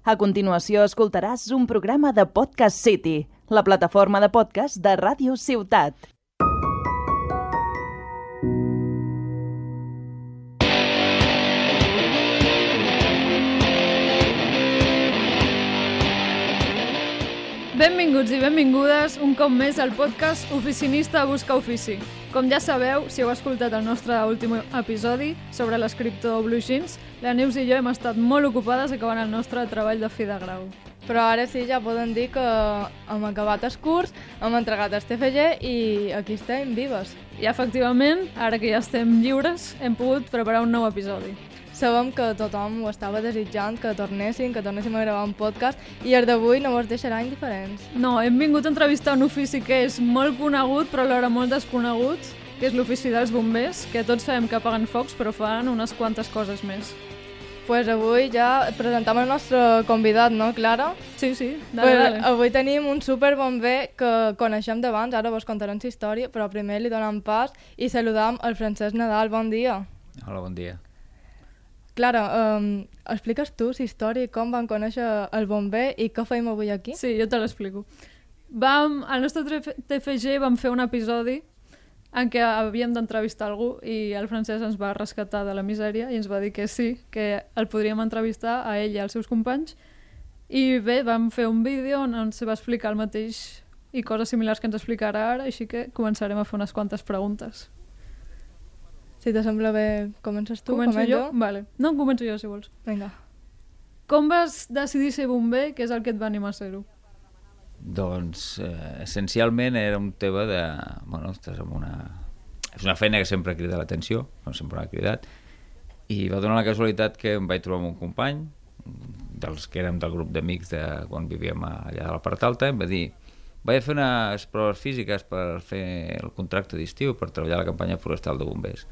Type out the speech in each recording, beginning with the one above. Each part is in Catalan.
A continuació escoltaràs un programa de Podcast City, la plataforma de podcast de Ràdio Ciutat. Benvinguts i benvingudes un cop més al podcast Oficinista Busca Ofici. Com ja sabeu, si heu escoltat el nostre últim episodi sobre l'escriptor Blue Jeans, la Neus i jo hem estat molt ocupades acabant el nostre treball de fi de grau. Però ara sí, ja poden dir que hem acabat el curs, hem entregat el TFG i aquí estem vives. I efectivament, ara que ja estem lliures, hem pogut preparar un nou episodi. Sabem que tothom ho estava desitjant, que tornessin, que tornéssim a gravar un podcast i el d'avui no vos deixarà indiferents. No, hem vingut a entrevistar un ofici que és molt conegut però alhora molt desconegut, que és l'ofici dels bombers, que tots sabem que apaguen focs però fan unes quantes coses més. pues avui ja presentam el nostre convidat, no, Clara? Sí, sí, dale, Pues dale. avui tenim un super bomber que coneixem d'abans, ara vos contarem la història, però primer li donem pas i saludam el Francesc Nadal, bon dia. Hola, bon dia. Clara, um, expliques tu la història com van conèixer el bomber i què feim avui aquí? Sí, jo te l'explico. Vam, al nostre TF- TFG vam fer un episodi en què havíem d'entrevistar algú i el Francesc ens va rescatar de la misèria i ens va dir que sí, que el podríem entrevistar a ell i als seus companys i bé, vam fer un vídeo on ens va explicar el mateix i coses similars que ens explicarà ara, així que començarem a fer unes quantes preguntes. Si te sembla bé, comences tu? Començo començo jo? Vale. No, començo jo, si vols. Vinga. Com vas decidir ser bomber? Què és el que et va animar a ser-ho? Doncs, eh, essencialment era un tema de... Bueno, estàs en una... És una feina que sempre crida l'atenció, com sempre m'ha cridat, i va donar la casualitat que em vaig trobar amb un company, dels que érem del grup d'amics de quan vivíem allà de la part alta, em va dir vaig a fer unes proves físiques per fer el contracte d'estiu, per treballar a la campanya forestal de bombers.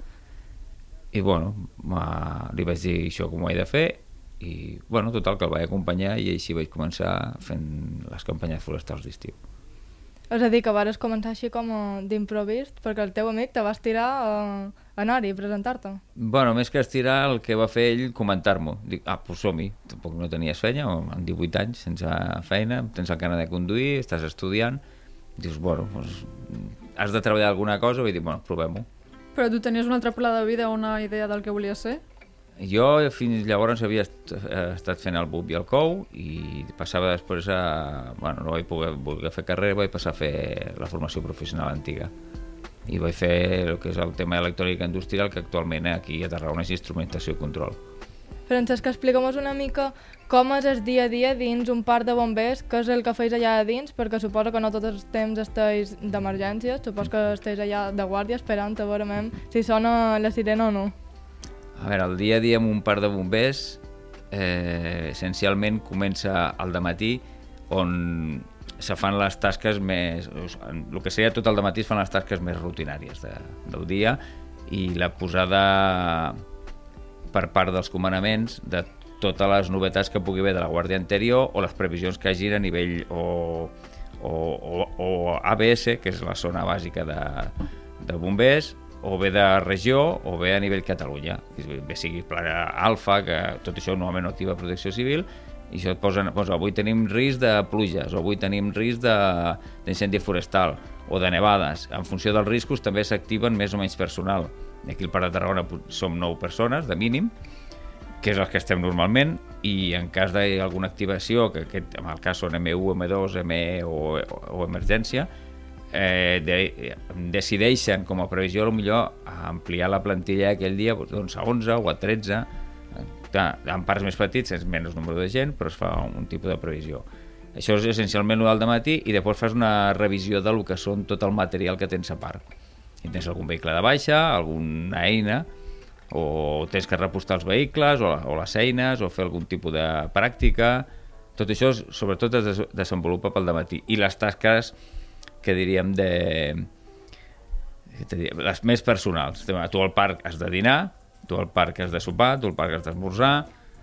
I bueno, li vaig dir això com ho he de fer, i bueno, total, que el vaig acompanyar i així vaig començar fent les campanyes forestals d'estiu. És a dir, que vares començar així com a d'improvist, perquè el teu amic te va estirar a anar-hi, a presentar-te. Bueno, més que estirar, el que va fer ell, comentar-m'ho. Dic, ah, doncs som-hi. Tampoc no tenies feina, amb 18 anys, sense feina, tens el carnet de conduir, estàs estudiant. Dius, bueno, doncs, has de treballar alguna cosa? Vaig dir, bueno, provem-ho. Però tu tenies un altre pla de vida, una idea del que volies ser? Jo fins llavors havia eh, estat fent el BUP i el COU i passava després a... Bueno, no vaig poder voler fer carrera, vaig passar a fer la formació professional antiga. I vaig fer el que és el tema d'electrònica industrial, que actualment aquí a Tarragona és instrumentació i control. Francesc, explica'm una mica com és el dia a dia dins un parc de bombers, què és el que feis allà dins, perquè suposo que no tots els temps esteu d'emergències, suposo que esteu allà de guàrdia esperant a veure si sona la sirena o no. A veure, el dia a dia amb un parc de bombers eh, essencialment comença al matí on se fan les tasques més... El que seria tot el matí es fan les tasques més rutinàries de, del dia i la posada per part dels comandaments de totes les novetats que pugui haver de la Guàrdia anterior o les previsions que hagin a nivell o, o, o, o ABS, que és la zona bàsica de, de bombers, o bé de regió o bé a nivell Catalunya, bé sigui pla alfa, que tot això normalment no activa protecció civil, i això et posen, doncs, avui tenim risc de pluges, o avui tenim risc d'incendi forestal, o de nevades. En funció dels riscos també s'activen més o menys personal. Aquí al Parc de Tarragona som 9 persones, de mínim, que és el que estem normalment, i en cas d'alguna activació, que aquest, en el cas són M1, M2, ME o, o, emergència, eh, de, decideixen com a previsió millor ampliar la plantilla aquell dia doncs, a 11 o a 13 Clar, en parcs més petits és menys número de gent però es fa un tipus de previsió. Això és essencialment el de matí i després fas una revisió del que són tot el material que tens a parc si tens algun vehicle de baixa, alguna eina o tens que repostar els vehicles o, o les eines o fer algun tipus de pràctica. Tot això sobretot es des desenvolupa pel matí. I les tasques que diríem de les més personals. Tu al parc has de dinar tu al parc has de sopar, tu al parc has d'esmorzar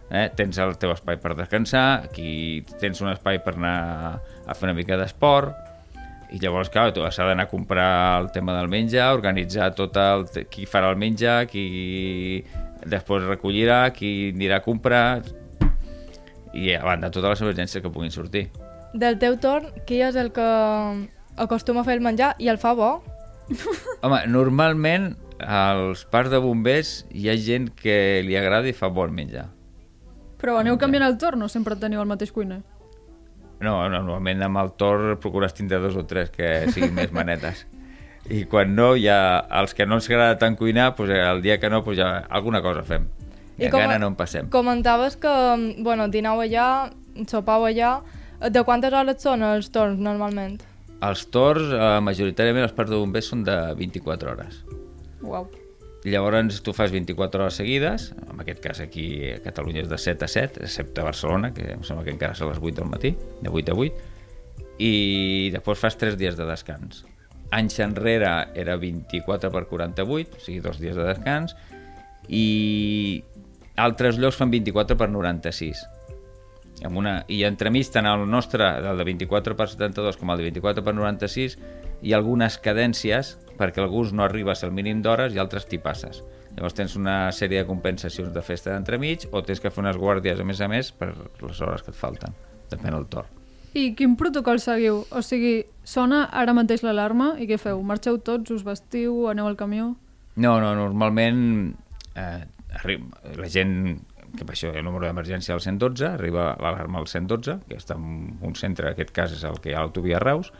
eh? tens el teu espai per descansar aquí tens un espai per anar a fer una mica d'esport i llavors, clar, tu has d'anar a comprar el tema del menjar, organitzar tot el... qui farà el menjar, qui després recollirà, qui anirà a comprar... i a banda totes les emergències que puguin sortir. Del teu torn, qui és el que acostuma a fer el menjar i el fa bo? Home, normalment als parcs de bombers hi ha gent que li agrada i fa bon menjar. Però aneu canviant el torn o sempre teniu el mateix cuiner? No, normalment amb el torn procures tindre dos o tres que siguin més manetes. I quan no, ja els que no ens agrada tant cuinar, doncs el dia que no, doncs ja alguna cosa fem. I, I com- gana no en passem. Comentaves que, bueno, dinau allà, sopau allà. De quantes hores són els torns, normalment? Els torns, eh, majoritàriament els parcs de bombers són de 24 hores. Uau. Llavors tu fas 24 hores seguides, en aquest cas aquí a Catalunya és de 7 a 7, excepte a Barcelona, que em sembla que encara són les 8 del matí, de 8 a 8, i després fas 3 dies de descans. Anys enrere era 24 per 48, o sigui, dos dies de descans, i altres llocs fan 24 per 96. Amb una... I entremig, tant el nostre, el de 24 per 72 com el de 24 per 96, hi ha algunes cadències perquè alguns no arribes al mínim d'hores i altres t'hi passes. Llavors tens una sèrie de compensacions de festa d'entremig o tens que fer unes guàrdies a més a més per les hores que et falten. Depèn del torn. I quin protocol seguiu? O sigui, sona ara mateix l'alarma i què feu? Marxeu tots, us vestiu, aneu al camió? No, no, normalment eh, arriba, la gent que per això el número d'emergència al 112, arriba l'alarma al 112, que està en un centre, en aquest cas és el que hi ha a l'autovia Reus,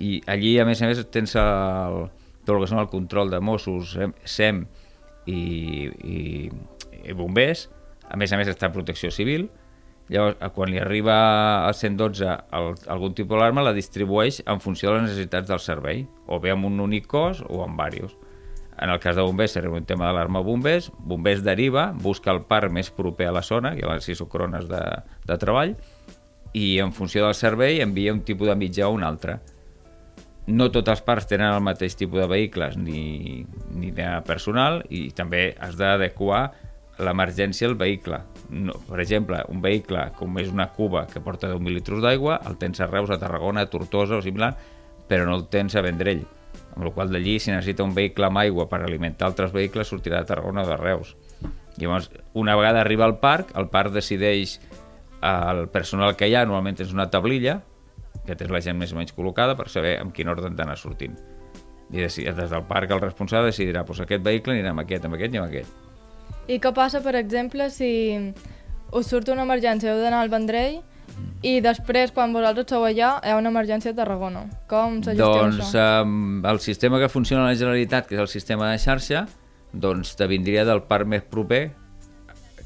i allí, a més a més, tens el, tot el que són el control de Mossos, SEM- i, i, i bombers, a més a més està Protecció Civil, llavors quan li arriba al 112 el, algun tipus d'alarma la distribueix en funció de les necessitats del servei, o bé amb un únic cos o amb diversos. En el cas de bombers seria un tema d'alarma bombers, bombers deriva, busca el parc més proper a la zona, que hi ha les sis crones de, de treball, i en funció del servei envia un tipus de mitjà o un altre. No tots els parcs tenen el mateix tipus de vehicles ni, ni de personal i també has d'adequar l'emergència al vehicle. No, per exemple, un vehicle com és una cuba que porta 10.000 litres d'aigua, el tens a Reus, a Tarragona, a Tortosa o similar, però no el tens a Vendrell. Amb la qual d'allí, si necessita un vehicle amb aigua per alimentar altres vehicles, sortirà de Tarragona o de Reus. Llavors, una vegada arriba al parc, el parc decideix el personal que hi ha, normalment és una tablilla, que tens la gent més o menys col·locada per saber en quin ordre han d'anar sortint. I des, des del parc el responsable decidirà doncs aquest vehicle anirà amb aquest, amb aquest i amb aquest. I què passa, per exemple, si us surt una emergència, heu d'anar al Vendrell i després, quan vosaltres sou allà, hi ha una emergència a Tarragona. Com se gestiona Doncs això? um, el sistema que funciona a la Generalitat, que és el sistema de xarxa, doncs te vindria del parc més proper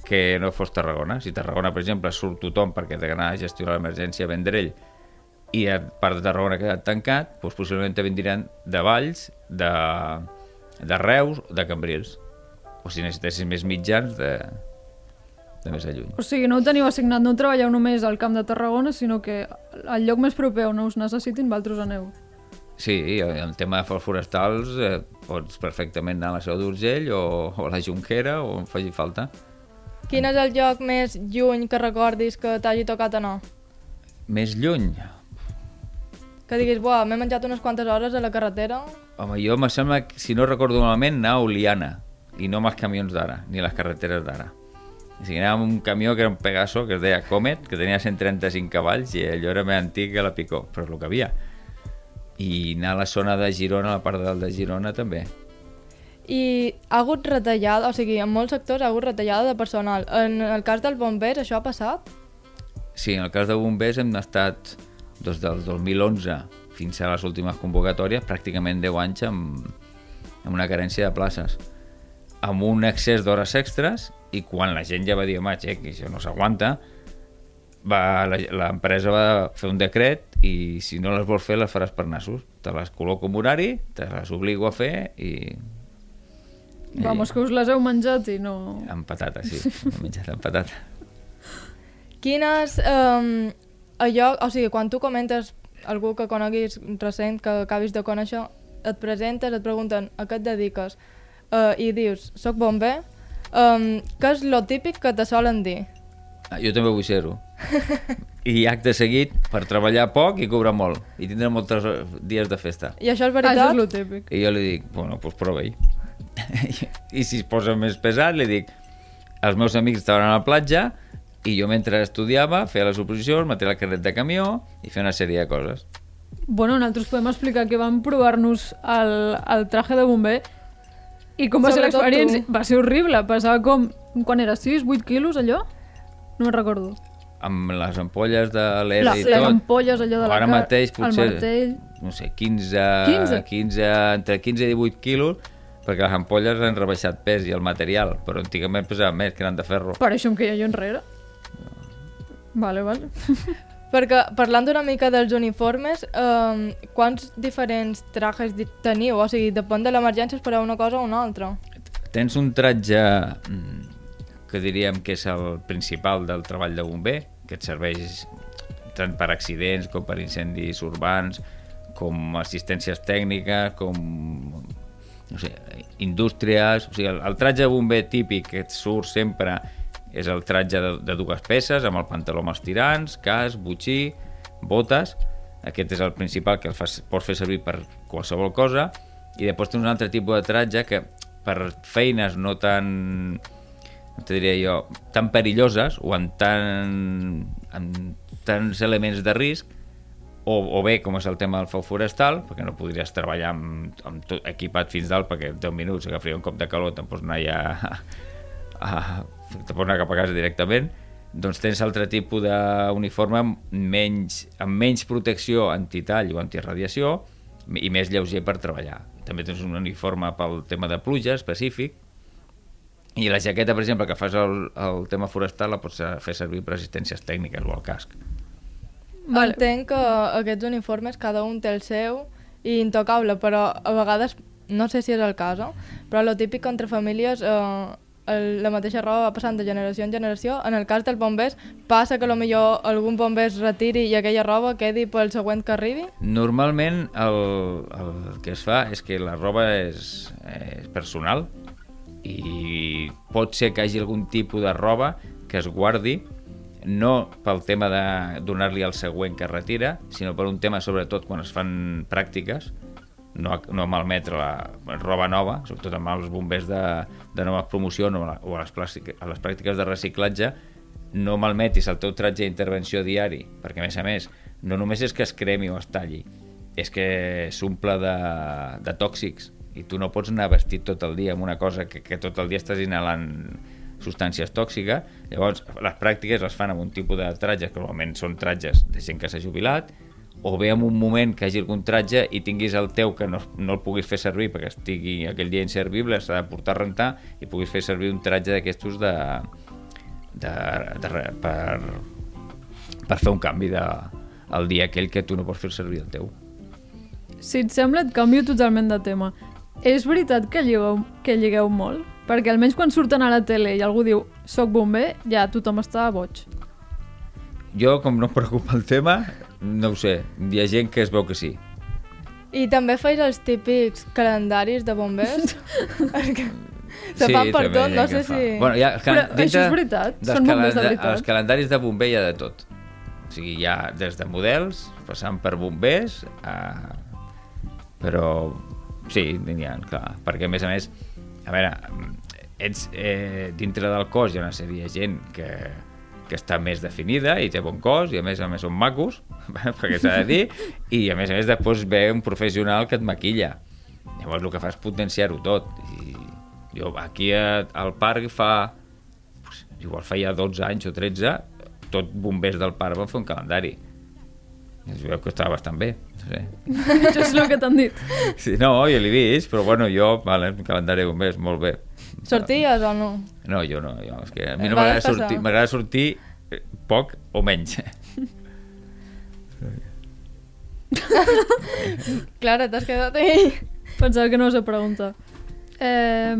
que no fos Tarragona. Si Tarragona, per exemple, surt tothom perquè té d'anar a gestionar l'emergència a Vendrell i el parc de Tarragona ha quedat tancat, doncs possiblement te vindran de Valls, de, de Reus, de Cambrils. O si necessitessis més mitjans, de, de més a lluny. O sigui, no ho teniu assignat, no treballeu només al Camp de Tarragona, sinó que al lloc més proper on us necessitin, vosaltres aneu. Sí, el tema de forestals eh, pots perfectament anar a la Seu d'Urgell o, o a la Junquera o on faci falta. Quin és el lloc més lluny que recordis que t'hagi tocat anar? Més lluny? Que diguis, buah, m'he menjat unes quantes hores a la carretera Home, jo me sembla, que, si no recordo malament, anar a Oliana i no amb els camions d'ara, ni les carreteres d'ara. O sigui, anàvem amb un camió que era un Pegaso, que es deia Comet, que tenia 135 cavalls i allò era més antic que la Picó, però és el que havia. I anar a la zona de Girona, a la part de dalt de Girona també. i ha hagut retallada, o sigui, en molts sectors ha hagut retallada de personal. En el cas dels bombers això ha passat? Sí, en el cas de bombers hem estat des del 2011 fins a les últimes convocatòries pràcticament 10 anys amb, amb una carència de places. Amb un excés d'hores extres i quan la gent ja va dir, home, que això no s'aguanta l'empresa va fer un decret i si no les vols fer les faràs per nassos. Te les col·loco en horari, te les obligo a fer i Vamos, que us les heu menjat i no... amb patata, sí, he menjat amb patata. Quines... Um, allò, o sigui, quan tu comentes algú que coneguis recent, que acabis de conèixer, et presentes, et pregunten a què et dediques uh, i dius, soc bomber, um, què és lo típic que te solen dir? Ah, jo també vull ser-ho. I acte seguit, per treballar poc i cobrar molt. I tindre molts dies de festa. I això és Ah, això veritat? és lo típic. I jo li dic, bueno, doncs prova-hi. I si es posa més pesat, li dic, els meus amics estaven a la platja, i jo mentre estudiava feia les oposicions, metia el carnet de camió i feia una sèrie de coses. Bueno, nosaltres podem explicar que vam provar-nos el, el traje de bomber i com va ser Sobretot l'experiència? tu. Va ser horrible, pesava com... Quan era? 6, 8 quilos, allò? No me'n recordo. Amb les ampolles de l'ERA i les tot. ampolles, allò de la Ara cara, mateix potser, el martell... no sé, 15, 15? 15, entre 15 i 18 quilos, perquè les ampolles han rebaixat pes i el material, però antigament pesaven més, que eren de ferro. Per això em queia jo enrere. Vale, vale. Perquè parlant una mica dels uniformes, eh, quants diferents trajes teniu? O sigui, depèn de l'emergència per a una cosa o una altra. Tens un tratge mm, que diríem que és el principal del treball de bomber, que et serveix tant per accidents com per incendis urbans, com assistències tècniques, com no sé, indústries... O sigui, el, el tratge de bomber típic que et surt sempre és el tratge de, de dues peces, amb el pantaló amb els tirants, cas, butxí, botes... Aquest és el principal que el fas, pots fer servir per qualsevol cosa. I després tens un altre tipus de tratge que per feines no tan com te diria jo, tan perilloses o amb, tan, amb tants elements de risc o, o bé, com és el tema del feu forestal, perquè no podries treballar amb, amb tot equipat fins dalt perquè en 10 minuts agafaria un cop de calor, te'n pots anar ja a, a, te pots anar cap a casa directament, doncs tens altre tipus d'uniforme amb menys, amb menys protecció antitall o antiradiació i més lleuger per treballar. També tens un uniforme pel tema de pluja específic, i la jaqueta, per exemple, que fas el, el tema forestal la pots fer servir per assistències tècniques o el casc. Vale. Entenc que aquests uniformes cada un té el seu i intocable, però a vegades, no sé si és el cas, eh? però lo típic entre famílies eh, el, la mateixa roba va passant de generació en generació. En el cas dels bombers, passa que millor algun bomber es retiri i aquella roba quedi pel següent que arribi? Normalment el, el que es fa és que la roba és, és personal i pot ser que hi hagi algun tipus de roba que es guardi no pel tema de donar-li al següent que retira, sinó per un tema sobretot quan es fan pràctiques, no, no malmetre la roba nova, sobretot amb els bombers de, de nova promoció no, o a les, a les pràctiques de reciclatge, no malmetis el teu tratge d'intervenció diari, perquè a més a més, no només és que es cremi o es talli, és que s'omple de, de tòxics i tu no pots anar vestit tot el dia amb una cosa que, que tot el dia estàs inhalant substàncies tòxiques, llavors les pràctiques les fan amb un tipus de tratges que normalment són tratges de gent que s'ha jubilat o bé en un moment que hagi algun tratge i tinguis el teu que no, no el puguis fer servir perquè estigui aquell dia inservible, s'ha de portar a rentar i puguis fer servir un tratge d'aquestos de, de, de, per, per fer un canvi de, el dia aquell que tu no pots fer servir el teu. Si et sembla, et canvio totalment de tema. És veritat que lligueu, que lligueu molt? Perquè almenys quan surten a la tele i algú diu soc bomber, ja tothom està boig. Jo, com no em preocupa el tema, no ho sé, hi ha gent que es veu que sí. I també feis els típics calendaris de bombers? Perquè se fan per tot, no sé si... Bueno, ha, Però això és veritat? Són bombers de veritat? Els calendaris de bomber hi ha de tot. O sigui, hi ha des de models, passant per bombers, a... però sí, n'hi ha, clar, perquè a més a més, a veure, ets, eh, dintre del cos hi ha una sèrie de gent que, que està més definida i té bon cos i a més a més són macos, perquè s'ha de dir, i a més a més després ve un professional que et maquilla. Llavors el que fa és potenciar-ho tot. I jo aquí a, al parc fa, pues, igual feia 12 anys o 13, tot bombers del parc van fer un calendari. I es veu que estava bastant bé. No sé. Això és el que t'han dit. Sí, no, jo l'he vist, però bueno, jo, vale, un calendari de bombers, molt bé. Sorties o no? No, jo no, jo, és que a mi no Va m'agrada sortir, m'agrada sortir eh, poc o menys. Clara, t'has quedat ahí. Pensava que no vas a preguntar. Eh,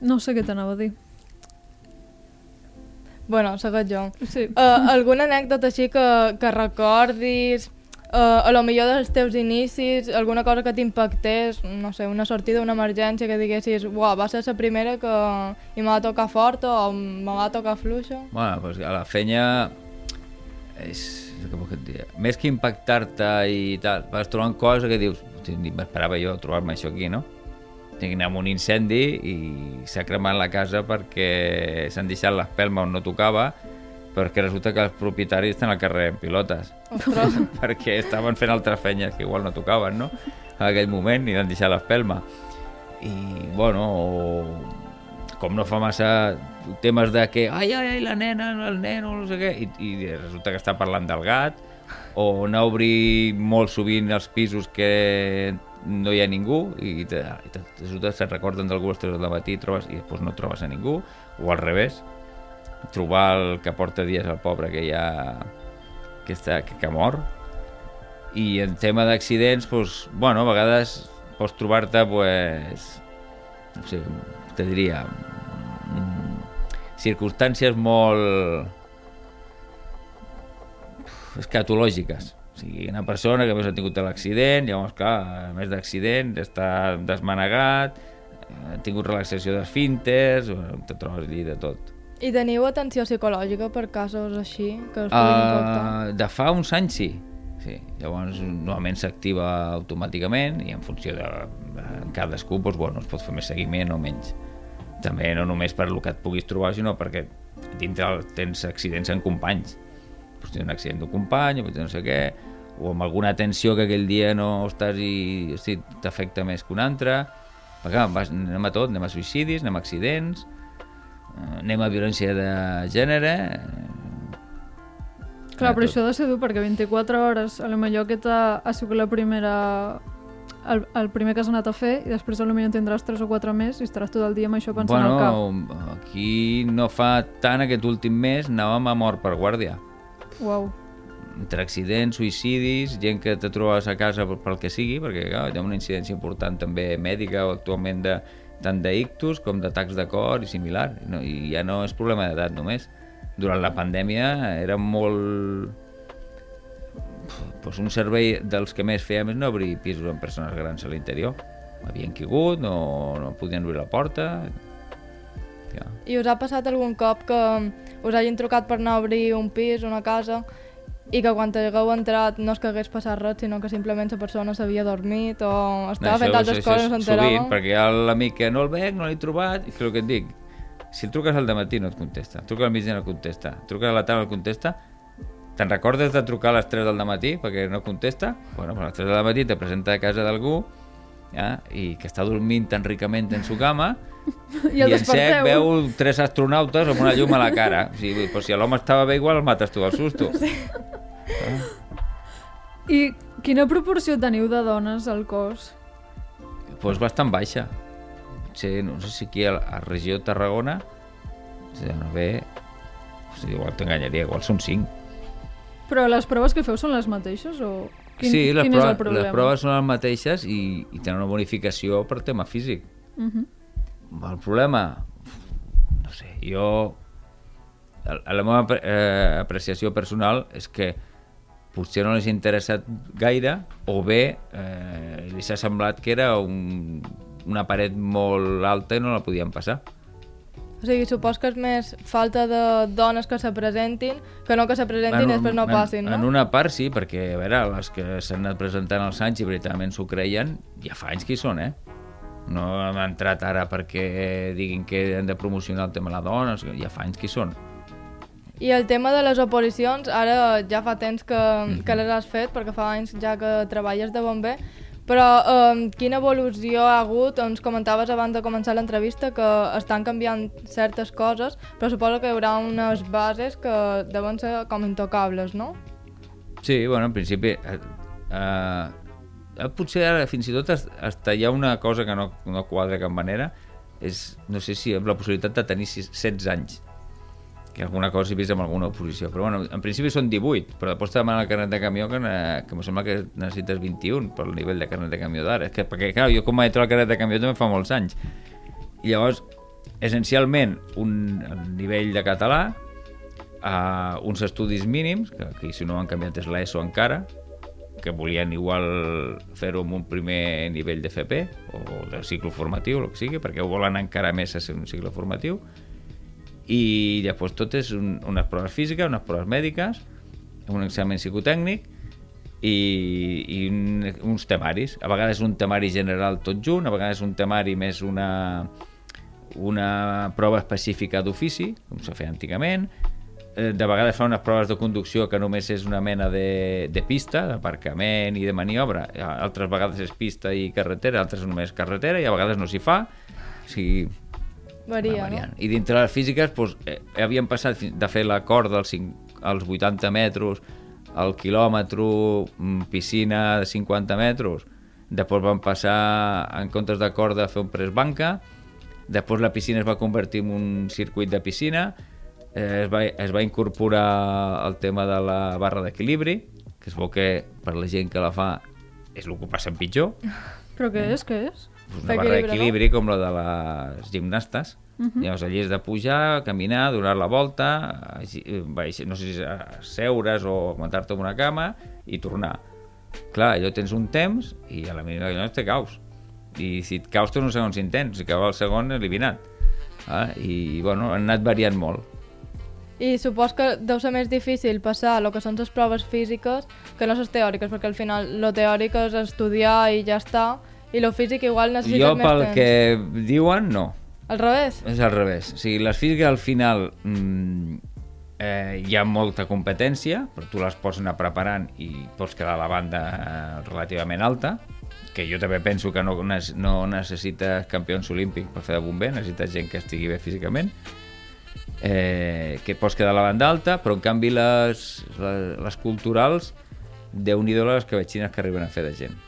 no sé què t'anava a dir. Bueno, segueix jo. Sí. Uh, alguna anècdota així que, que recordis, uh, a lo millor dels teus inicis, alguna cosa que t'impactés, no sé, una sortida, una emergència que diguessis, uah, va ser la primera que i me va tocar forta o me va tocar fluixa. Bueno, pues a la fenya és, dir, més que impactar-te i tal, vas trobant coses que dius, "Hosti, ni m'esperava jo trobar-me això aquí, no? Amb un incendi i s'ha cremat la casa perquè s'han deixat l'espelma on no tocava perquè resulta que els propietaris estan al carrer en pilotes, Ostres, perquè estaven fent altres fenyes que igual no tocaven, no? En aquell moment, i van deixar l'espelma. I, bueno, o, com no fa massa temes de que, ai, ai, ai, la nena, el nen, no sé què, i, i resulta que està parlant del gat, o anar a obrir molt sovint els pisos que no hi ha ningú i, te, i te, resulta que se'n recorden d'algú a les 3 del matí i, trobes, i després no trobes a ningú o al revés trobar el que porta dies al pobre que ja que, està, que, que mor i en tema d'accidents pues, bueno, a vegades pots trobar-te pues, no sé, te diria mm, circumstàncies molt escatològiques. O sigui, una persona que més ha tingut l'accident, llavors, clar, a més d'accident, està desmanegat, ha tingut relaxació d'esfínters, te trobes allí de tot. I teniu atenció psicològica per casos així que us puguin impactar? Uh, de fa uns anys sí. sí. Llavors normalment s'activa automàticament i en funció de en cadascú doncs, bueno, es pot fer més seguiment o menys. També no només per el que et puguis trobar, sinó perquè dintre tens accidents en companys. Pots tenir un accident d'un company, pots tenir no sé què, o amb alguna tensió que aquell dia no estàs i t'afecta més que un altre. Perquè clar, vas, anem a tot, anem a suïcidis, anem a accidents, anem a violència de gènere, Clar, Ja, però això ha de ser dur, perquè 24 hores, a lo millor aquest ha, ha sigut la primera... El, el primer que has anat a fer i després a lo millor en tindràs 3 o 4 més i estaràs tot el dia amb això pensant al cap. Bueno, aquí no fa tant aquest últim mes anàvem a mort per guàrdia. Uau. Entre accidents, suïcidis, gent que te trobes a casa pel que sigui, perquè clar, hi ha una incidència important també mèdica o actualment de, tant d'ictus com d'atacs de cor i similar. No, I ja no és problema d'edat només. Durant la pandèmia era molt... Pues un servei dels que més fèiem és no obrir pisos amb persones grans a l'interior. Havien caigut, no, no podien obrir la porta... Ja. I us ha passat algun cop que us hagin trucat per anar a obrir un pis, una casa, i que quan hagueu entrat no és que hagués passat res, sinó que simplement la persona s'havia dormit o estava fent altres això coses no s'enterava? Sovint, perquè l'amic que no el veig, no l'he trobat, i és el que et dic. Si el truques al matí no et contesta, truca al migdia no contesta, truca a la tarda no contesta, te'n recordes de trucar a les 3 del matí perquè no contesta? Bueno, a les 3 del matí te presenta a casa d'algú ja, i que està dormint tan ricament en su cama I el en sec veu tres astronautes amb una llum a la cara. O sigui, pues si l'home estava bé, igual el mates tu del susto. I quina proporció teniu de dones al cos? pues bastant baixa. Potser, no sé si aquí a la regió de Tarragona, si no bé, o sigui, igual t'enganyaria, igual són 5. Però les proves que feu són les mateixes o quin, sí, les, quin és proves, el problema? les proves són les mateixes i, i tenen una bonificació per tema físic. Uh -huh. El problema, no sé, jo... La, la meva eh, apreciació personal és que potser no li ha interessat gaire o bé eh, li s'ha semblat que era un, una paret molt alta i no la podien passar. O sigui, supos que és més falta de dones que se presentin que no que se presentin i després no passin, en, no? En una part sí, perquè a veure, les que s'han anat presentant als anys i veritablement s'ho creien, ja fa anys que hi són, eh? No hem entrat ara perquè diguin que han de promocionar el tema de la dona, o sigui, ja fa anys que hi són. I el tema de les oposicions, ara ja fa temps que, Mhm. que les has fet, perquè fa anys ja que treballes de bomber, però eh, quina evolució ha hagut? Ens comentaves abans de començar l'entrevista que estan canviant certes coses, però suposo que hi haurà unes bases que deuen ser com intocables, no? Sí, bueno, en principi... Eh, eh, potser ara fins i tot hasta hi ha una cosa que no, no quadra cap manera, és, no sé si amb la possibilitat de tenir sis- 16 anys que alguna cosa he vist amb alguna oposició. Però bueno, en principi són 18 però després te demanen el carnet de camió que, ne- que em sembla que necessites 21 pel nivell de carnet de camió d'ara. És que, perquè clar, jo com he tret el carnet de camió també fa molts anys. I llavors essencialment un el nivell de català uh, uns estudis mínims que, que si no han canviat és l'ESO encara que volien igual fer-ho amb un primer nivell d'FP o de cicle formatiu, el que sigui, perquè ho volen encara més a ser un cicle formatiu i després tot és un, unes proves físiques, unes proves mèdiques, un examen psicotècnic i, i un, uns temaris. A vegades un temari general tot junt, a vegades un temari més una, una prova específica d'ofici, com se feia antigament, eh, de vegades fan unes proves de conducció que només és una mena de, de pista, d'aparcament i de maniobra, altres vegades és pista i carretera, altres només carretera i a vegades no s'hi fa, o sigui, Varia, va no? I dintre les físiques doncs, eh, havíem passat de fer la corda als, 5, als 80 metres, al quilòmetre, mm, piscina de 50 metres, després vam passar, en comptes de corda, a fer un pres banca, després la piscina es va convertir en un circuit de piscina, eh, es, va, es va incorporar el tema de la barra d'equilibri, que es veu que per la gent que la fa és el que ho passen pitjor, Però què és, què és? Una barra equilibri, d'equilibri com la de les gimnastes. Uh -huh. Llavors allí has de pujar, caminar, donar la volta, eh, no sé si seure's o aguantar-te en una cama i tornar. Clar, allò tens un temps i a la mínima que no te caus. I si et caus tens un segon intents, si cau el segon eliminat. Ah, I bueno, han anat variant molt. I supos que deu ser més difícil passar el que són les proves físiques que no les teòriques, perquè al final lo teòric és estudiar i ja està, i lo físic igual necessites Jo més pel temps. que diuen, no. Al revés? És al revés. O sigui, les físiques al final mm, eh, hi ha molta competència, però tu les pots anar preparant i pots quedar a la banda eh, relativament alta, que jo també penso que no, no necessites campions olímpics per fer de bomber, necessites gent que estigui bé físicament, eh, que pots quedar a la banda alta, però en canvi les, les, les culturals, déu nhi les escabatxines que arriben a fer de gent.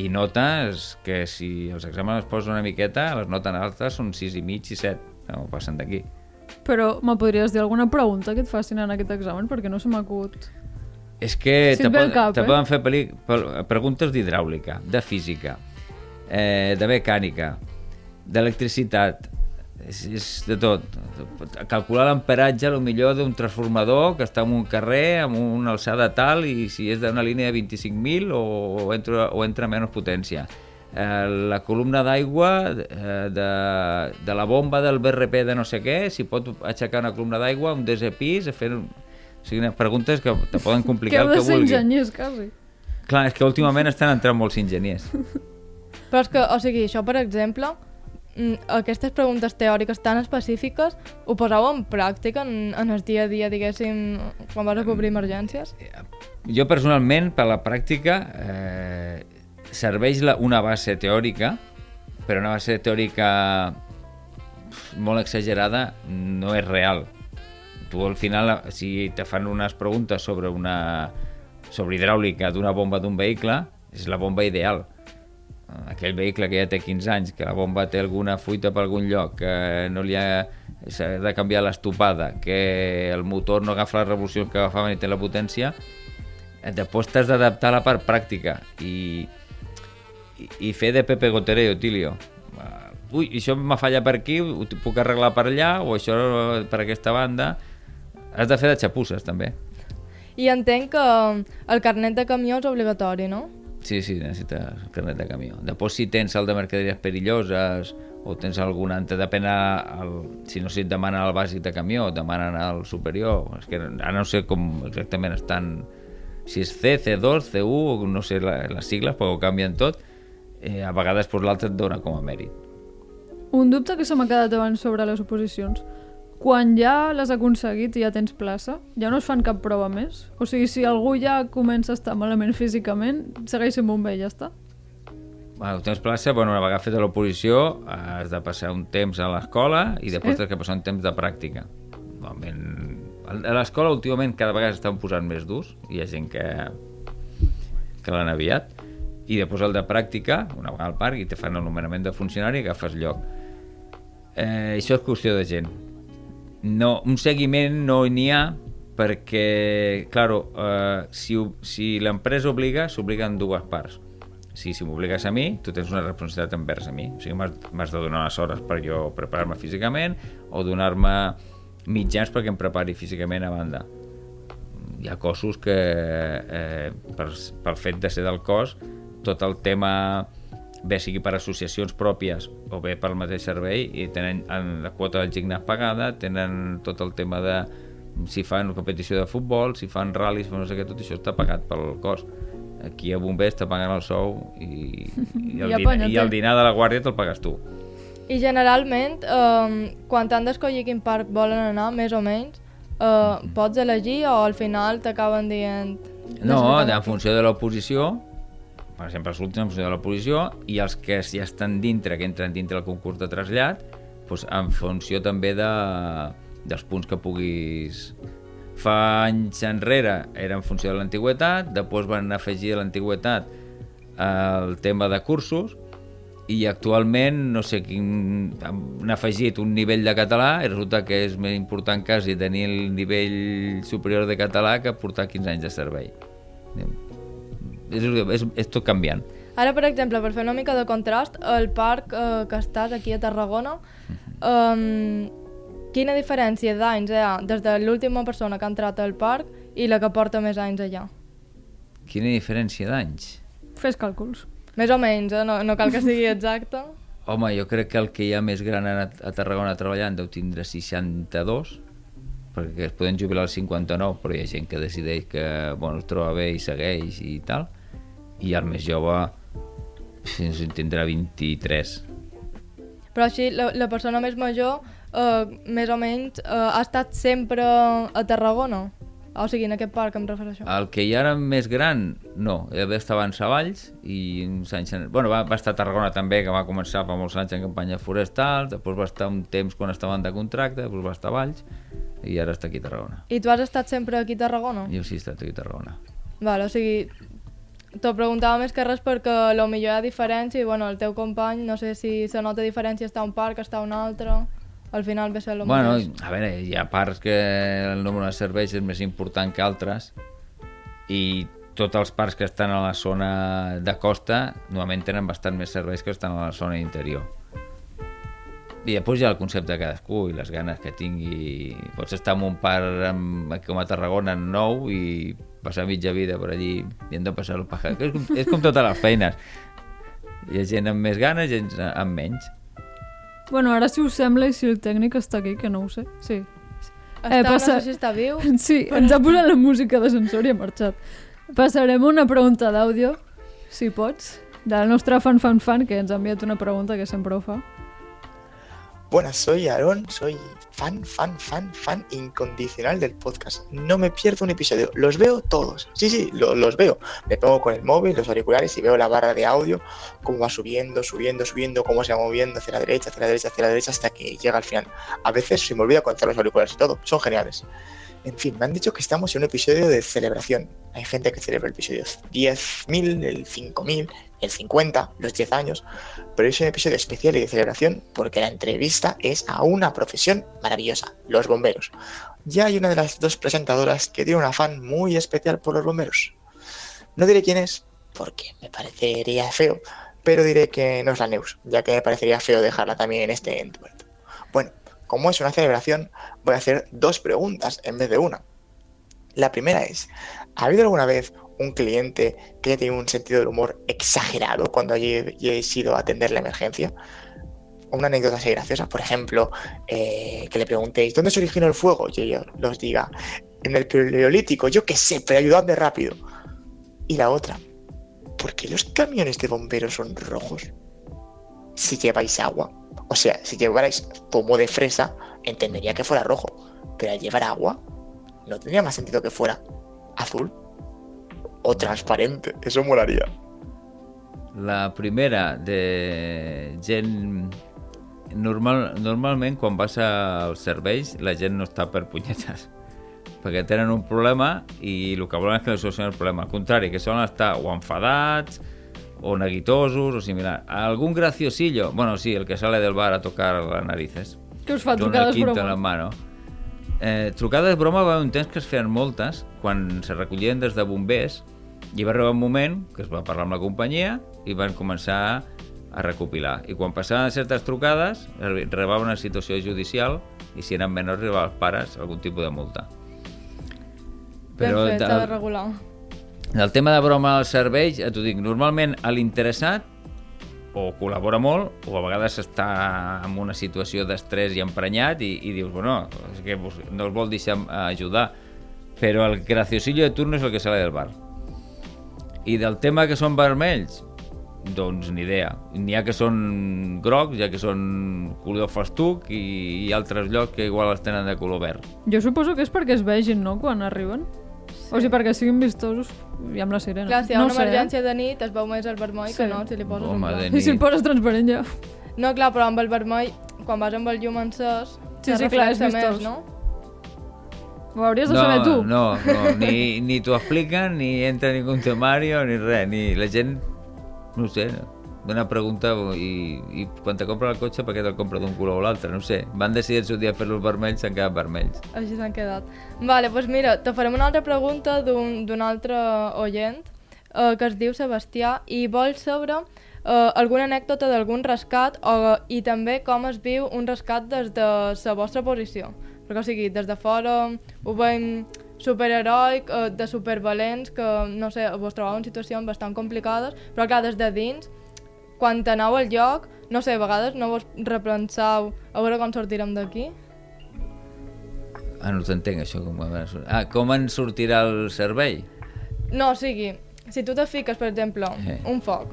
I notes que si els exàmens es posen una miqueta, les notes altes són 6 i mig i 7, no passen d'aquí. Però me podries dir alguna pregunta que et facin en aquest examen? Perquè no se m'acut. És que Si te, pot, cap, te eh? poden fer pel- preguntes d'hidràulica, de física, eh, de mecànica, d'electricitat, és, és de tot. Calcular l'amperatge, lo millor d'un transformador que està en un carrer amb una alçada tal i si és d'una línia de 25.000 o, o, entra, o entra menys potència. Eh, la columna d'aigua eh, de, de la bomba del BRP de no sé què, si pot aixecar una columna d'aigua, un desè pis, a fer... O sigui, unes preguntes que te poden Que complicar el que vulgui. enginyers, quasi. Clar, és que últimament estan entrant molts enginyers. Però és que, o sigui, això, per exemple, aquestes preguntes teòriques tan específiques ho poseu en pràctica en, en el dia a dia, diguéssim, quan vas a cobrir emergències? Jo personalment, per la pràctica, eh, serveix la, una base teòrica, però una base teòrica molt exagerada no és real. Tu al final, si te fan unes preguntes sobre una sobre hidràulica d'una bomba d'un vehicle, és la bomba ideal. Aquell vehicle que ja té 15 anys, que la bomba té alguna fuita per algun lloc, que no li ha s'ha de canviar l'estopada, que el motor no agafa les revolucions que agafava ni té la potència, eh, després t'has d'adaptar a la part pràctica i, i, i fer de Pepe Gotera i Otilio. Uh, ui, això m'ha fallat per aquí, ho puc arreglar per allà, o això per aquesta banda. Has de fer de xapusses, també. I entenc que el carnet de camió és obligatori, no? Sí, sí, necessites carnet de camió. Després, si tens el de mercaderies perilloses o tens algun altre, depèn el, si no si et demanen el bàsic de camió, et demanen el superior. És que ara no sé com exactament estan... Si és C, C2, C1, no sé la, les sigles, perquè ho canvien tot, eh, a vegades pues, l'altre et dona com a mèrit. Un dubte que se m'ha quedat abans sobre les oposicions. Quan ja l'has aconseguit i ja tens plaça, ja no es fan cap prova més? O sigui, si algú ja comença a estar malament físicament, segueix sent bomber i ja està? Bueno, tens plaça, bueno, una vegada feta l'oposició has de passar un temps a l'escola i després Sí. has de passar un temps de pràctica. Normalment, a l'escola últimament cada vegada estan posant més durs, hi ha gent que, que l'han aviat, i després el de pràctica, una vegada al parc, i te fan el nomenament de funcionari i agafes lloc. Eh, això és qüestió de gent. No, un seguiment no n'hi ha perquè, claro, eh, si, si l'empresa obliga, s'obliguen dues parts. Si, si m'obligues a mi, tu tens una responsabilitat envers a mi. O sigui, m'has de donar unes hores per jo preparar-me físicament o donar-me mitjans perquè em prepari físicament a banda. Hi ha cossos que, eh, per, pel fet de ser del cos, tot el tema bé sigui per associacions pròpies o bé pel mateix servei i tenen en la quota del gimnàs pagada, tenen tot el tema de si fan competició de futbol, si fan ral·lis, no sé què, tot això està pagat pel cos. Aquí a bombers te paguen el sou i, i, el, I dinar, i el eh? dinar de la guàrdia te'l pagues tu. I generalment, um, quan t'han d'escollir quin parc volen anar, més o menys, uh, pots elegir o al final t'acaben dient... No, en funció de l'oposició, per exemple, els últims de l'oposició, i els que ja estan dintre, que entren dintre del concurs de trasllat, doncs en funció també de, dels punts que puguis... Fa anys enrere era en funció de l'antigüetat, després van afegir a l'antigüetat el tema de cursos, i actualment, no sé quin... han afegit un nivell de català i resulta que és més important quasi tenir el nivell superior de català que portar 15 anys de servei. És, és, és tot canviant. Ara, per exemple, per fer una mica de contrast, el parc eh, que estàs aquí a Tarragona, um, quina diferència d'anys hi ha des de l'última persona que ha entrat al parc i la que porta més anys allà? Quina diferència d'anys? Fes càlculs. Més o menys, eh? no, no cal que sigui exacte. Home, jo crec que el que hi ha més gran a, a Tarragona treballant deu tindre 62, perquè es poden jubilar als 59, però hi ha gent que decideix que bueno, es troba bé i segueix i tal, i el més jove fins tindrà 23. Però així, la, la persona més major, eh, més o menys, eh, ha estat sempre a Tarragona? O sigui, en aquest parc em refereixo. El que hi ha ara més gran, no. Ell estava en Savalls i uns anys... En... Bueno, va, va estar a Tarragona també, que va començar fa molts anys en campanya forestal, després va estar un temps quan estaven de contracte, després va estar a Valls i ara està aquí a Tarragona. I tu has estat sempre aquí a Tarragona? Jo sí he estat aquí a Tarragona. Vale, o sigui, t'ho preguntava més que res perquè lo millor hi ha diferència i bueno, el teu company, no sé si se nota diferència està a un parc, està a un altre, al final ve ser lo Bueno, mateix. a veure, hi ha parts que el número de serveis és més important que altres i tots els parcs que estan a la zona de costa normalment tenen bastant més serveis que estan a la zona interior. I després hi ha el concepte de cadascú i les ganes que tingui. Pots estar en un parc amb, com a Tarragona en nou i passar mitja vida per allí i hem de passar el paja. És, com- és com totes les feines. Hi ha gent amb més ganes i gent amb menys. Bueno, ara si us sembla i si el tècnic està aquí, que no ho sé. Sí. Està, eh, no passa- sé si està viu. Sí, ens ha posat la música d'ascensor i ha marxat. Passarem una pregunta d'àudio, si pots, del nostre fan fan fan, que ens ha enviat una pregunta que sempre ho fa. Buenas, soy Aarón, soy fan, fan, fan, fan incondicional del podcast. No me pierdo un episodio, los veo todos. Sí, sí, lo- los veo. Me pongo con el móvil, los auriculares y veo la barra de audio, cómo va subiendo, subiendo, subiendo, cómo se va moviendo hacia la derecha, hacia la derecha, hacia la derecha, hasta que llega al final. A veces se me olvida contar los auriculares y todo, son geniales. En fin, me han dicho que estamos en un episodio de celebración. Hay gente que celebra el episodio 10.000, el 5.000, el 50, los 10 años, pero es un episodio especial y de celebración porque la entrevista es a una profesión maravillosa, los bomberos. Ya hay una de las dos presentadoras que tiene un afán muy especial por los bomberos. No diré quién es, porque me parecería feo, pero diré que no es la Neus, ya que me parecería feo dejarla también en este entuerto. Bueno, como es una celebración, voy a hacer dos preguntas en vez de una. La primera es, ¿ha habido alguna vez un cliente que haya tenido un sentido del humor exagerado cuando haya ido a atender la emergencia? Una anécdota así graciosa, por ejemplo, eh, que le preguntéis, ¿dónde se originó el fuego? Y ella os diga, en el paleolítico, yo qué sé, pero ayudadme rápido. Y la otra, ¿por qué los camiones de bomberos son rojos? Si lleváis agua. O sea, si llevarais zumo de fresa, entendería que fuera rojo. Pero al llevar agua, no tendría más sentido que fuera azul o transparente. Eso molaría. La primera de gent... Normal, normalment quan vas als serveis la gent no està per punyetes perquè tenen un problema i el que volen és que li solucionin el problema. Al contrari, que solen estar o enfadats o neguitosos o similar. Algun graciosillo, bueno, sí, el que sale del bar a tocar las narices. Que us fa trucades quinto en la mano. Eh, trucades broma va haver un temps que es feien moltes quan se recollien des de bombers i va arribar un moment que es va parlar amb la companyia i van començar a recopilar. I quan passaven certes trucades, arribava una situació judicial i si eren menors arribava als pares algun tipus de multa. Ben fet, de- s'ha de regular. Del tema de broma als serveis, et ho dic, normalment a l'interessat o col·labora molt, o a vegades està en una situació d'estrès i emprenyat i, i dius, bueno, és que no els vol deixar eh, ajudar, però el graciosillo de turno és el que sale del bar. I del tema que són vermells, Doncs ni idea. N'hi ha que són grocs, ha que són color festuc i, i altres llocs que igual els tenen de color verd. Jo suposo que és perquè es vegin, no?, quan arriben. O sigui, perquè siguin vistosos i amb la sirena. Clar, si hi ha no una sé, eh? emergència de nit es veu més el vermell que Sí. no si li poses Home, un blanc. I si el poses transparent ja... No, clar, però amb el vermell, quan vas amb el llum encès, Sí, sí, clar, és vistós. més, no? Ho hauries de no, saber tu. No, no, ni, ni t'ho expliquen, ni entra ningú temario, ni res, ni la gent, no ho sé, d'una pregunta i, i quan te compra el cotxe per què te'l compra d'un color o l'altre, no sé. Van decidir el seu dia fer-los vermells, s'han quedat vermells. Així s'han quedat. Vale, doncs mira, te farem una altra pregunta d'un d'un altre oient eh, que es diu Sebastià i vol saber eh, alguna anècdota d'algun rescat o, i també com es viu un rescat des de la vostra posició. Perquè, o sigui, des de fora ho veiem superheroic, eh, de supervalents, que, no sé, vos trobeu en situacions bastant complicades, però clar, des de dins, quan aneu al lloc, no sé, a vegades no vos repenseu a veure com sortirem d'aquí? Ah, no t'entenc, això. Com, ah, com en sortirà el servei? No, o sigui, si tu te fiques, per exemple, Eh. un foc,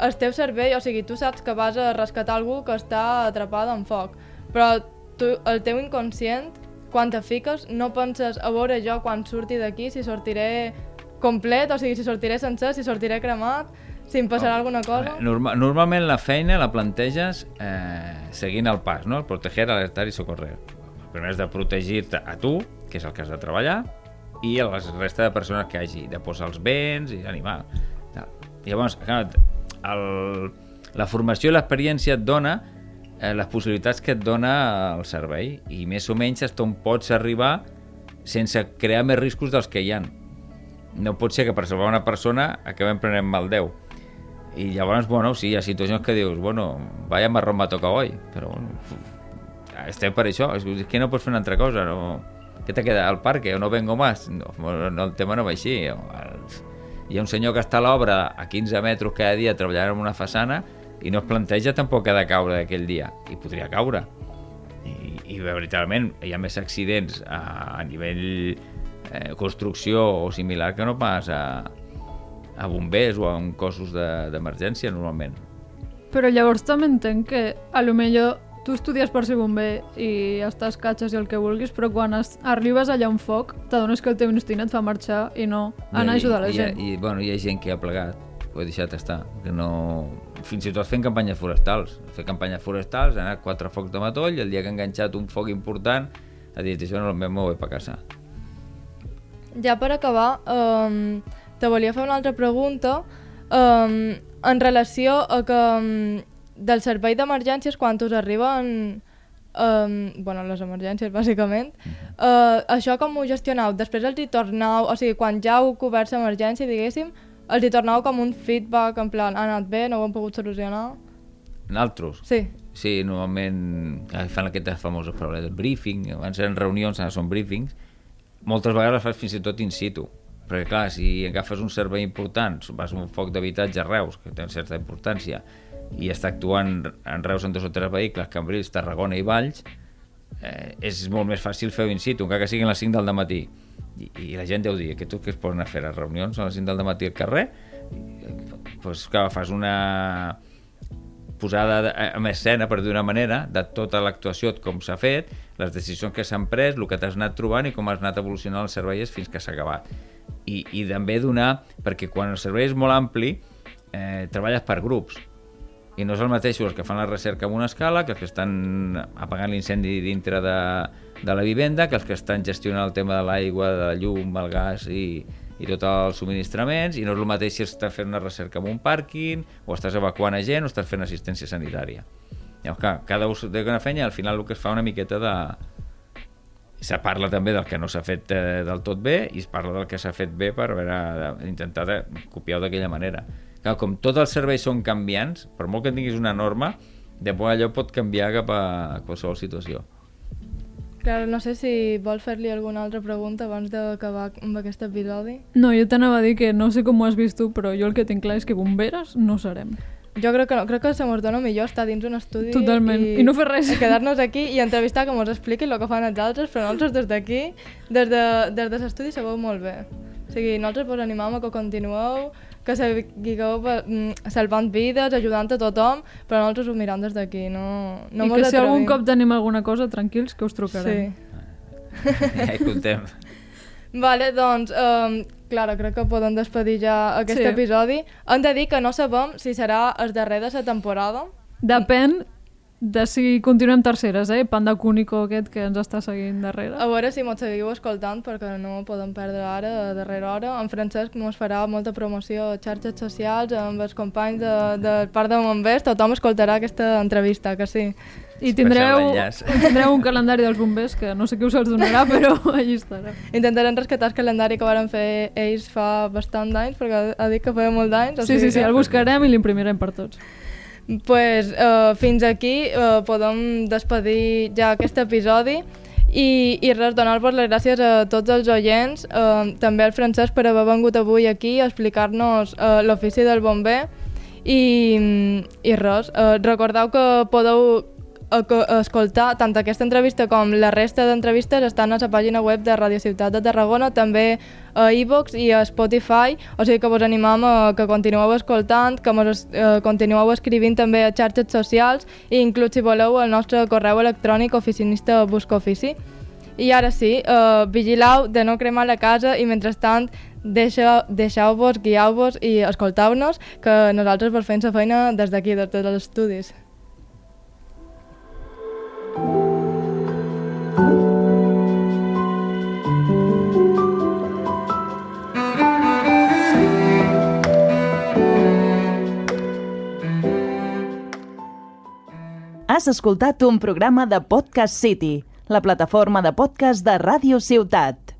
el teu cervell, o sigui, tu saps que vas a rescatar algú que està atrapada en foc, però tu, el teu inconscient, quan te fiques, no penses a veure jo quan surti d'aquí, si sortiré complet, o sigui, si sortiré sencer, si sortiré cremat, si em passarà alguna cosa... Eh, Norma normalment la feina la planteges eh, seguint el pas, no? El proteger, alertar i socorrer. Primer és de protegir-te a tu, que és el que has de treballar, i a la resta de persones que hagi, de posar els béns i animar. Llavors, clar, el, la formació i l'experiència et dona eh, les possibilitats que et dona el servei i més o menys fins on pots arribar sense crear més riscos dels que hi han. No pot ser que per salvar una persona acabem prenent mal 10. I llavors, bueno, sí, hi ha situacions que dius, bueno, vaya marrón me toca hoy, però bueno, estem per això, és que no pots fer una altra cosa, no... Què te queda al parque o no vengo más? No, no, el tema no va així. Hi ha un senyor que està a l'obra a 15 metres cada dia treballant en una façana i no es planteja tampoc que ha de caure aquell dia, i podria caure. I, i veritablement hi ha més accidents a, a nivell eh, construcció o similar que no pas a, a bombers o a un cossos de- d'emergència normalment. Però llavors també entenc que a lo millor tu estudies per ser bomber i estàs catxes i el que vulguis, però quan es, arribes allà a un foc t'adones que el teu instint et fa marxar i no anar a ajudar la I, gent. I, i, bueno, hi ha gent que ha plegat, ho he deixat estar, que no... Fins i tot fent campanyes forestals. Fer campanyes forestals, ha anat quatre focs de matoll, i el dia que ha enganxat un foc important ha dit, això no me voy per casa. Ja per acabar, um, te volia fer una altra pregunta um, en relació a que um, del servei d'emergències quan us arriben um, bueno, les emergències bàsicament uh, això com ho gestioneu? Després els hi torneu, o sigui, quan ja heu cobert l'emergència diguéssim, els hi torneu com un feedback en plan, ha anat bé, no ho hem pogut solucionar? Naltros? Sí. Sí, normalment eh, fan aquestes famoses paraules de briefing, abans eren reunions, ara són briefings, moltes vegades les fas fins i tot in situ, perquè clar, si agafes un servei important, vas a un foc d'habitatge a Reus, que té certa importància, i està actuant en Reus en dos o tres vehicles, Cambrils, Tarragona i Valls, eh, és molt més fàcil fer-ho in situ, encara que siguin les 5 del matí. I, I la gent deu dir, que tu es posen a fer? Les reunions a les 5 del matí al carrer? Doncs pues, clar, fas una posada de- en escena, per dir una manera, de tota l'actuació, com s'ha fet, les decisions que s'han pres, el que t'has anat trobant i com has anat evolucionant els serveis fins que s'ha acabat. I, I també donar, perquè quan el servei és molt ampli, eh, treballes per grups, i no és el mateix els que fan la recerca amb una escala que els que estan apagant l'incendi dintre de, de la vivenda, que els que estan gestionant el tema de l'aigua, de la llum, el gas i, i tots els subministraments, i no és el mateix si estàs fent una recerca en un pàrquing, o estàs evacuant a gent, o estàs fent assistència sanitària. Llavors, clar, cada un té una feina al final el que es fa una miqueta de... Se parla també del que no s'ha fet eh, del tot bé i es parla del que s'ha fet bé per veure, de- intentar de, copiar-ho d'aquella manera. Clar, com tots els serveis són canviants, per molt que tinguis una norma, després allò pot canviar cap a qualsevol situació. Clar, no sé si vols fer-li alguna altra pregunta abans d'acabar amb aquest episodi. No, jo t'anava a dir que no sé com ho has vist tu, però jo el que tinc clar és que bomberes no serem. Jo crec que no, crec que se mos dona millor estar dins un estudi Totalment, i no fer res. i quedar-nos aquí i entrevistar que mos expliquin el que fan els altres, però nosaltres des d'aquí, des de, des de l'estudi sabeu molt bé. O sigui, nosaltres vos animam a que continueu, que seguigueu mm, salvant vides, ajudant a tothom, però nosaltres ho mirem des d'aquí, no, no I que si algun cop tenim alguna cosa, tranquils, que us trucarem. Sí. Ja hi comptem. Vale, doncs, um, clar, crec que podem despedir ja aquest sí. episodi. Hem de dir que no sabem si serà el darrer de la temporada. Depèn de si continuem terceres, eh? Panda Cúnico aquest que ens està seguint darrere. A veure si mos seguiu escoltant, perquè no podem perdre ara, a darrera hora. En Francesc mos farà molta promoció a xarxes socials, amb els companys de, del Parc de Bombers, tothom escoltarà aquesta entrevista, que sí. I tindreu, tindreu un calendari dels bombers que no sé qui us els donarà, però allí estarà. Intentarem rescatar el calendari que varen fer ells fa bastant d'anys, perquè ha dit que feia molt d'anys. Sí, sí, sí, que- el buscarem i l'imprimirem per tots. Pues, uh, fins aquí uh, podem despedir ja aquest episodi. I, i res, donar-vos les gràcies a tots els oients, uh, també al Francesc per haver vengut avui aquí a explicar-nos uh, l'ofici del bomber. I, i res, uh, recordeu que podeu escoltar tant aquesta entrevista com la resta d'entrevistes estan a la pàgina web de Radio Ciutat de Tarragona, també a iVox i a Spotify, o sigui que vos animam a que continueu escoltant, que mos eh, continueu escrivint també a xarxes socials i inclús si voleu el nostre correu electrònic oficinista busca ofici. I ara sí, eh, vigileu de no cremar la casa i mentrestant deixeu-vos, guieu-vos i escolteu-nos, que nosaltres vos fem la feina des d'aquí, des dels estudis. Has escoltat un programa de Podcast City, la plataforma de podcast de Ràdio Ciutat.